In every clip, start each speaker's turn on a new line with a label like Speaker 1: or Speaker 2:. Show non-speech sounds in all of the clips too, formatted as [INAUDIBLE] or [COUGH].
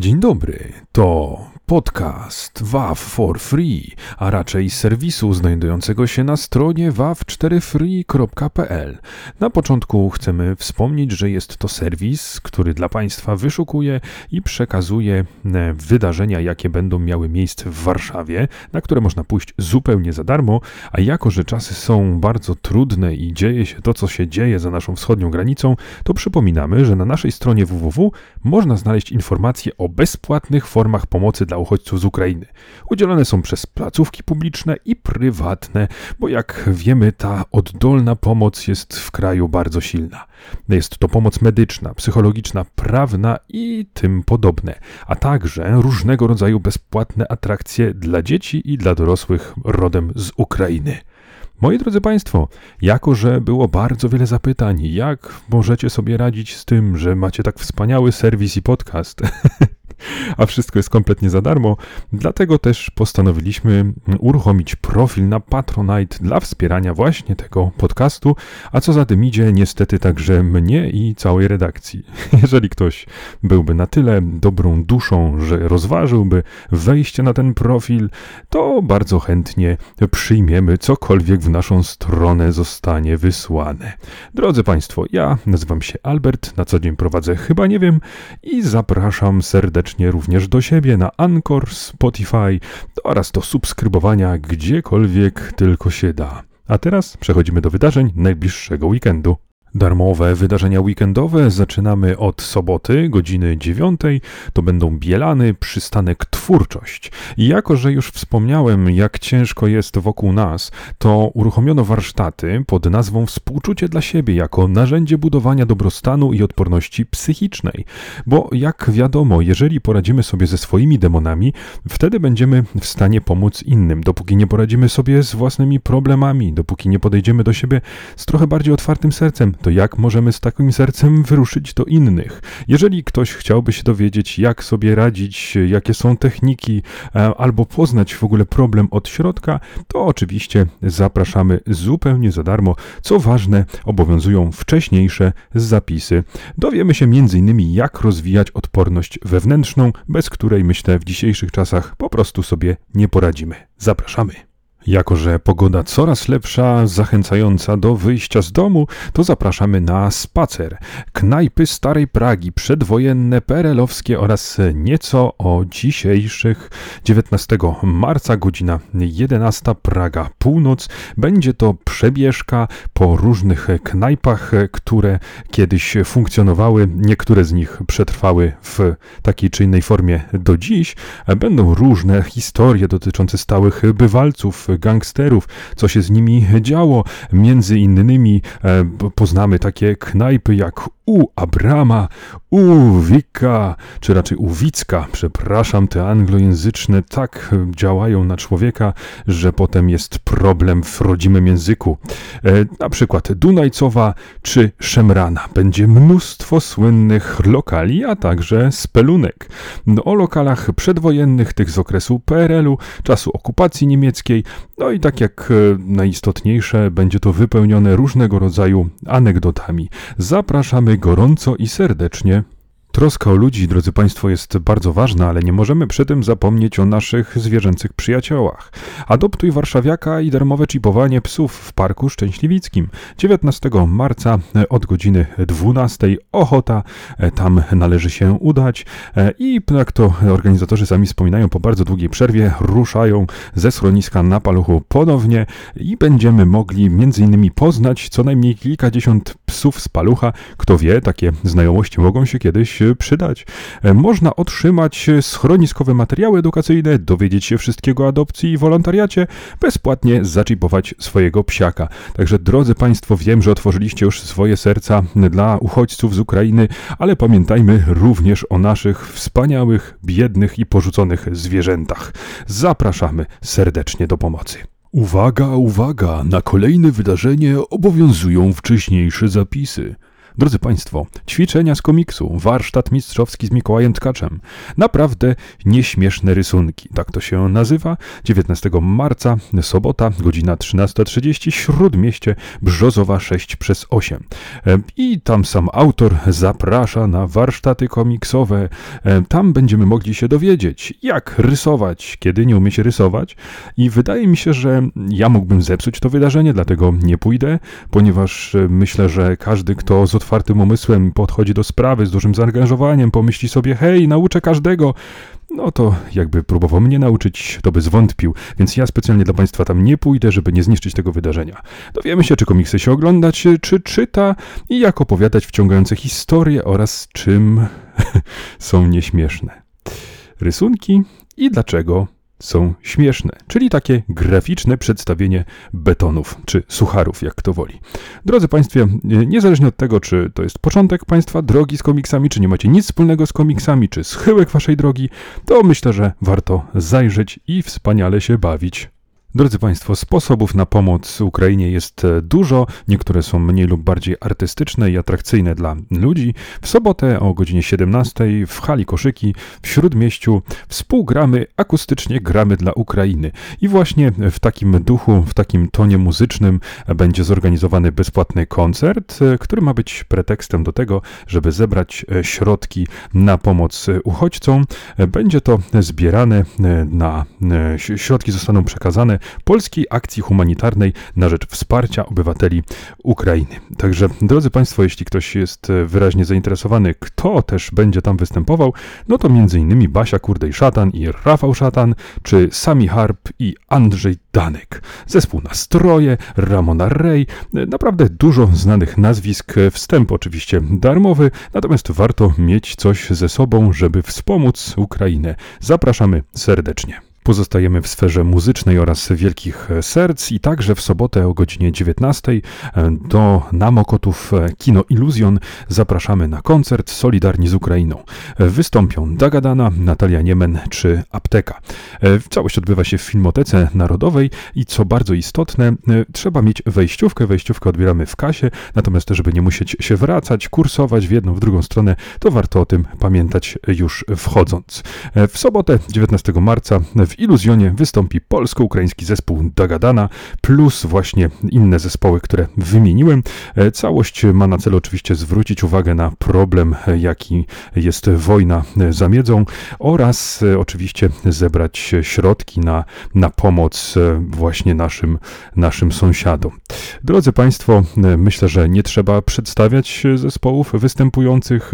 Speaker 1: Dzień dobry, to podcast WAV for Free, a raczej serwisu znajdującego się na stronie wav4free.pl. Na początku chcemy wspomnieć, że jest to serwis, który dla Państwa wyszukuje i przekazuje wydarzenia, jakie będą miały miejsce w Warszawie, na które można pójść zupełnie za darmo, a jako, że czasy są bardzo trudne i dzieje się to, co się dzieje za naszą wschodnią granicą, to przypominamy, że na naszej stronie www można znaleźć informacje o bezpłatnych formach pomocy dla uchodźców z Ukrainy. Udzielone są przez placówki publiczne i prywatne, bo jak wiemy, ta oddolna pomoc jest w kraju bardzo silna. Jest to pomoc medyczna, psychologiczna, prawna i tym podobne, a także różnego rodzaju bezpłatne atrakcje dla dzieci i dla dorosłych rodem z Ukrainy. Moi drodzy Państwo, jako że było bardzo wiele zapytań, jak możecie sobie radzić z tym, że macie tak wspaniały serwis i podcast, [LAUGHS] a wszystko jest kompletnie za darmo. Dlatego też postanowiliśmy uruchomić profil na Patronite dla wspierania właśnie tego podcastu, a co za tym idzie, niestety także mnie i całej redakcji. [LAUGHS] Jeżeli ktoś byłby na tyle dobrą duszą, że rozważyłby wejście na ten profil, to bardzo chętnie przyjmiemy cokolwiek w naszą stronę zostanie wysłane. Drodzy Państwo, ja nazywam się Albert, na co dzień prowadzę chyba nie wiem i zapraszam serdecznie serdecznie również do siebie na Anchor, Spotify oraz do subskrybowania gdziekolwiek tylko się da. A teraz przechodzimy do wydarzeń najbliższego weekendu. Darmowe wydarzenia weekendowe zaczynamy od soboty, godziny 9. To będą Bielany, przystanek Twórczość. I jako, że już wspomniałem, jak ciężko jest wokół nas, to uruchomiono warsztaty pod nazwą Współczucie dla siebie jako narzędzie budowania dobrostanu i odporności psychicznej. Bo jak wiadomo, jeżeli poradzimy sobie ze swoimi demonami, wtedy będziemy w stanie pomóc innym. Dopóki nie poradzimy sobie z własnymi problemami, dopóki nie podejdziemy do siebie z trochę bardziej otwartym sercem, to jak możemy z takim sercem wyruszyć do innych? Jeżeli ktoś chciałby się dowiedzieć, jak sobie radzić, jakie są techniki, e, albo poznać w ogóle problem od środka, to oczywiście zapraszamy zupełnie za darmo. Co ważne, obowiązują wcześniejsze zapisy. Dowiemy się m.in. jak rozwijać odporność wewnętrzną, bez której myślę w dzisiejszych czasach po prostu sobie nie poradzimy. Zapraszamy. Jako, że pogoda coraz lepsza, zachęcająca do wyjścia z domu, to zapraszamy na spacer. Knajpy Starej Pragi, przedwojenne, perelowskie oraz nieco o dzisiejszych 19 marca, godzina 11, Praga, północ. Będzie to przebieżka po różnych knajpach, które kiedyś funkcjonowały. Niektóre z nich przetrwały w takiej czy innej formie do dziś. Będą różne historie dotyczące stałych bywalców, gangsterów, co się z nimi działo. Między innymi e, poznamy takie knajpy jak u Abrama, u Wika, czy raczej u Wicka, przepraszam, te anglojęzyczne tak działają na człowieka, że potem jest problem w rodzimym języku. E, na przykład Dunajcowa czy Szemrana. Będzie mnóstwo słynnych lokali, a także spelunek. No, o lokalach przedwojennych, tych z okresu PRL-u, czasu okupacji niemieckiej, no i tak jak e, najistotniejsze, będzie to wypełnione różnego rodzaju anegdotami. Zapraszamy gorąco i serdecznie Troska o ludzi, drodzy Państwo, jest bardzo ważna, ale nie możemy przy tym zapomnieć o naszych zwierzęcych przyjaciołach. Adoptuj warszawiaka i darmowe chipowanie psów w Parku Szczęśliwickim. 19 marca od godziny 12 Ochota, tam należy się udać i jak to organizatorzy sami wspominają, po bardzo długiej przerwie ruszają ze schroniska na paluchu ponownie i będziemy mogli między innymi poznać co najmniej kilkadziesiąt psów z palucha. Kto wie, takie znajomości mogą się kiedyś przydać. E, można otrzymać schroniskowe materiały edukacyjne, dowiedzieć się wszystkiego o adopcji i wolontariacie, bezpłatnie zaczipować swojego psiaka. Także drodzy Państwo, wiem, że otworzyliście już swoje serca dla uchodźców z Ukrainy, ale pamiętajmy również o naszych wspaniałych, biednych i porzuconych zwierzętach. Zapraszamy serdecznie do pomocy. Uwaga, uwaga, na kolejne wydarzenie obowiązują wcześniejsze zapisy. Drodzy Państwo, ćwiczenia z komiksu, warsztat mistrzowski z Mikołajem Tkaczem. Naprawdę nieśmieszne rysunki, tak to się nazywa. 19 marca, sobota, godzina 13.30, Śródmieście, Brzozowa 6 przez 8. E, I tam sam autor zaprasza na warsztaty komiksowe. E, tam będziemy mogli się dowiedzieć, jak rysować, kiedy nie umie się rysować. I wydaje mi się, że ja mógłbym zepsuć to wydarzenie, dlatego nie pójdę, ponieważ e, myślę, że każdy, kto z otwartym umysłem podchodzi do sprawy, z dużym zaangażowaniem, pomyśli sobie, hej, nauczę każdego, no to jakby próbował mnie nauczyć, to by zwątpił, więc ja specjalnie dla Państwa tam nie pójdę, żeby nie zniszczyć tego wydarzenia. Dowiemy się, czy komiksy się oglądać, czy czyta i jak opowiadać wciągające historie oraz czym [LAUGHS] są nieśmieszne. Rysunki i dlaczego są śmieszne, czyli takie graficzne przedstawienie betonów, czy sucharów, jak kto woli. Drodzy Państwo, niezależnie od tego, czy to jest początek Państwa drogi z komiksami, czy nie macie nic wspólnego z komiksami, czy schyłek Waszej drogi, to myślę, że warto zajrzeć i wspaniale się bawić Drodzy Państwo, sposobów na pomoc Ukrainie jest e, dużo. Niektóre są mniej lub bardziej artystyczne i atrakcyjne dla ludzi. W sobotę o godzinie 17 w hali Koszyki w Śródmieściu współgramy akustycznie gramy dla Ukrainy. I właśnie w takim duchu, w takim tonie muzycznym będzie zorganizowany bezpłatny koncert, e, który ma być pretekstem do tego, żeby zebrać e, środki na pomoc uchodźcom. Będzie to zbierane na środki zostaną przekazane polskiej akcji humanitarnej na rzecz wsparcia obywateli Ukrainy. Także, drodzy Państwo, jeśli ktoś jest wyraźnie zainteresowany, kto też będzie tam występował, no to m.in. Basia Kurdej-Szatan i Rafał Szatan, czy Sami Harp i Andrzej Danek. Zespół Nastroje, Ramona Ray, naprawdę dużo znanych nazwisk, wstęp oczywiście darmowy, natomiast warto mieć coś ze sobą, żeby wspomóc Ukrainę. Zapraszamy serdecznie. Pozostajemy w sferze muzycznej oraz wielkich serc i także w sobotę o godzinie 19 e, do Namokotów e, Kino Iluzjon zapraszamy na koncert Solidarni z Ukrainą. E, wystąpią Dagadana, Natalia Niemen czy Apteka. Całość odbywa się w Filmotece Narodowej i co bardzo istotne, trzeba mieć wejściówkę. Wejściówkę odbieramy w kasie, natomiast żeby nie musieć się wracać, kursować w jedną, w drugą stronę, to warto o tym pamiętać już wchodząc. W sobotę 19 marca w Iluzjonie wystąpi polsko-ukraiński zespół Dagadana plus właśnie inne zespoły, które wymieniłem. E, całość ma na celu oczywiście zwrócić uwagę na problem, e, jaki jest wojna za miedzą oraz e, oczywiście zebrać środki na, na pomoc właśnie naszym, naszym sąsiadom. Drodzy Państwo, myślę, że nie trzeba przedstawiać zespołów występujących,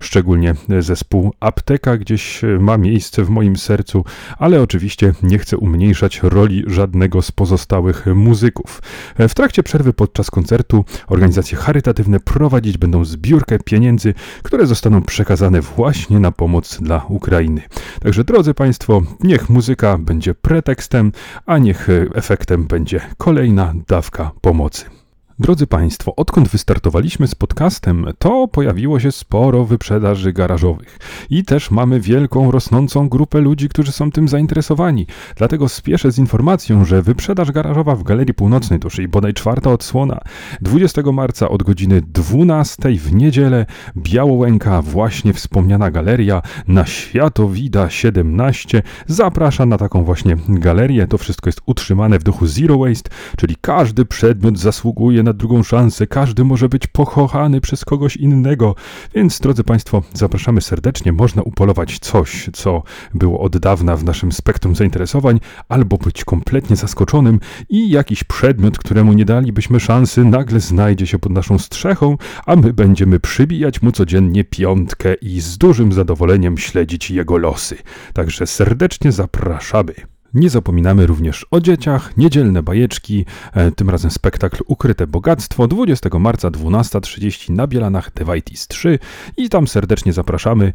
Speaker 1: szczególnie zespół Apteka gdzieś ma miejsce w moim sercu, ale oczywiście oczywiście nie chcę umniejszać roli żadnego z pozostałych muzyków. W trakcie przerwy podczas koncertu organizacje charytatywne prowadzić będą zbiórkę pieniędzy, które zostaną przekazane właśnie na pomoc dla Ukrainy. Także drodzy Państwo, niech muzyka będzie pretekstem, a niech efektem będzie kolejna dawka pomocy. Drodzy Państwo, odkąd wystartowaliśmy z podcastem, to pojawiło się sporo wyprzedaży garażowych i też mamy wielką, rosnącą grupę ludzi, którzy są tym zainteresowani. Dlatego spieszę z informacją, że wyprzedaż garażowa w Galerii Północnej, to czyli bodaj czwarta odsłona, 20 marca od godziny 12 w niedzielę, Białołęka, właśnie wspomniana galeria na Światowida 17 zaprasza na taką właśnie galerię. To wszystko jest utrzymane w duchu Zero Waste, czyli każdy przedmiot zasługuje na drugą szansę. Każdy może być pochochany przez kogoś innego. Więc, drodzy Państwo, zapraszamy serdecznie. Można upolować coś, co było od dawna w naszym spektrum zainteresowań, albo być kompletnie zaskoczonym i jakiś przedmiot, któremu nie dalibyśmy szansy, nagle znajdzie się pod naszą strzechą, a my będziemy przybijać mu codziennie piątkę i z dużym zadowoleniem śledzić jego losy. Także serdecznie zapraszamy. Nie zapominamy również o dzieciach, niedzielne bajeczki, e, tym razem spektakl Ukryte Bogactwo 20 marca 12.30 na Bielanach Devitis 3 i tam serdecznie zapraszamy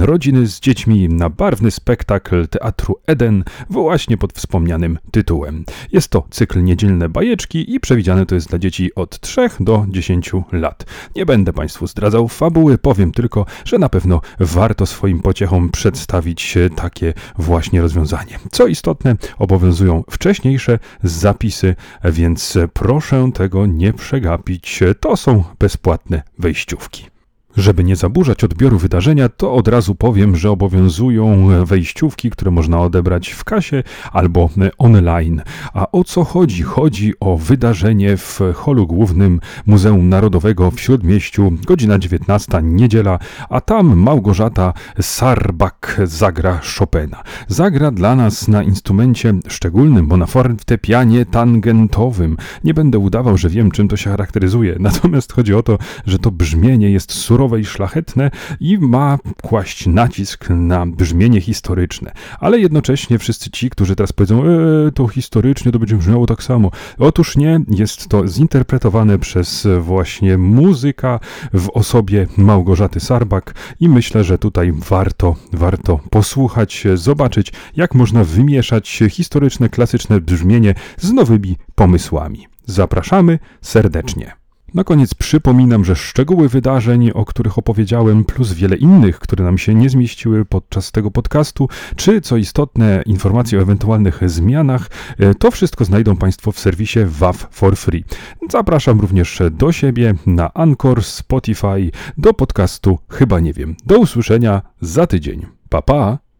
Speaker 1: rodziny z dziećmi na barwny spektakl Teatru Eden właśnie pod wspomnianym tytułem. Jest to cykl Niedzielne bajeczki i przewidziane to jest dla dzieci od 3 do 10 lat. Nie będę Państwu zdradzał fabuły, powiem tylko, że na pewno warto swoim pociechom przedstawić takie właśnie rozwiązanie. Co istotne, istotne, obowiązują wcześniejsze zapisy, więc proszę tego nie przegapić. To są bezpłatne wejściówki. Żeby nie zaburzać odbioru wydarzenia, to od razu powiem, że obowiązują wejściówki, które można odebrać w kasie albo online. A o co chodzi? Chodzi o wydarzenie w holu głównym Muzeum Narodowego w Śródmieściu, godzina 19, niedziela, a tam Małgorzata Sarbak zagra Chopina. Zagra dla nas na instrumencie szczególnym, bo na fortepianie tangentowym. Nie będę udawał, że wiem, czym to się charakteryzuje, [LAUGHS] natomiast chodzi o to, że to brzmienie jest surowe, i szlachetne i ma kłaść nacisk na brzmienie historyczne. Ale jednocześnie wszyscy ci, którzy teraz powiedzą, e, to historycznie to będzie brzmiało tak samo. Otóż nie, jest to zinterpretowane przez właśnie muzyka w osobie Małgorzaty Sarbak i myślę, że tutaj warto, warto posłuchać, zobaczyć, jak można wymieszać historyczne, klasyczne brzmienie z nowymi pomysłami. Zapraszamy serdecznie. Na koniec przypominam, że szczegóły wydarzeń, o których opowiedziałem, plus wiele innych, które nam się nie zmieściły podczas tego podcastu, czy co istotne, informacje o ewentualnych zmianach, e, to wszystko znajdą Państwo w serwisie WAF for Free. Zapraszam również do siebie na Anchor, Spotify, do podcastu Chyba Nie Wiem. Do usłyszenia za tydzień. Pa, pa!